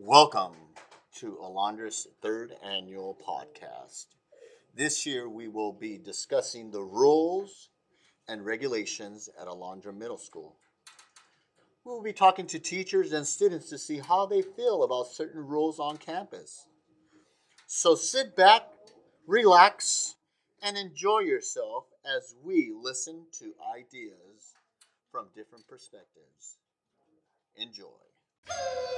Welcome to Alondra's third annual podcast. This year we will be discussing the rules and regulations at Alondra Middle School. We will be talking to teachers and students to see how they feel about certain rules on campus. So sit back, relax, and enjoy yourself as we listen to ideas from different perspectives. Enjoy.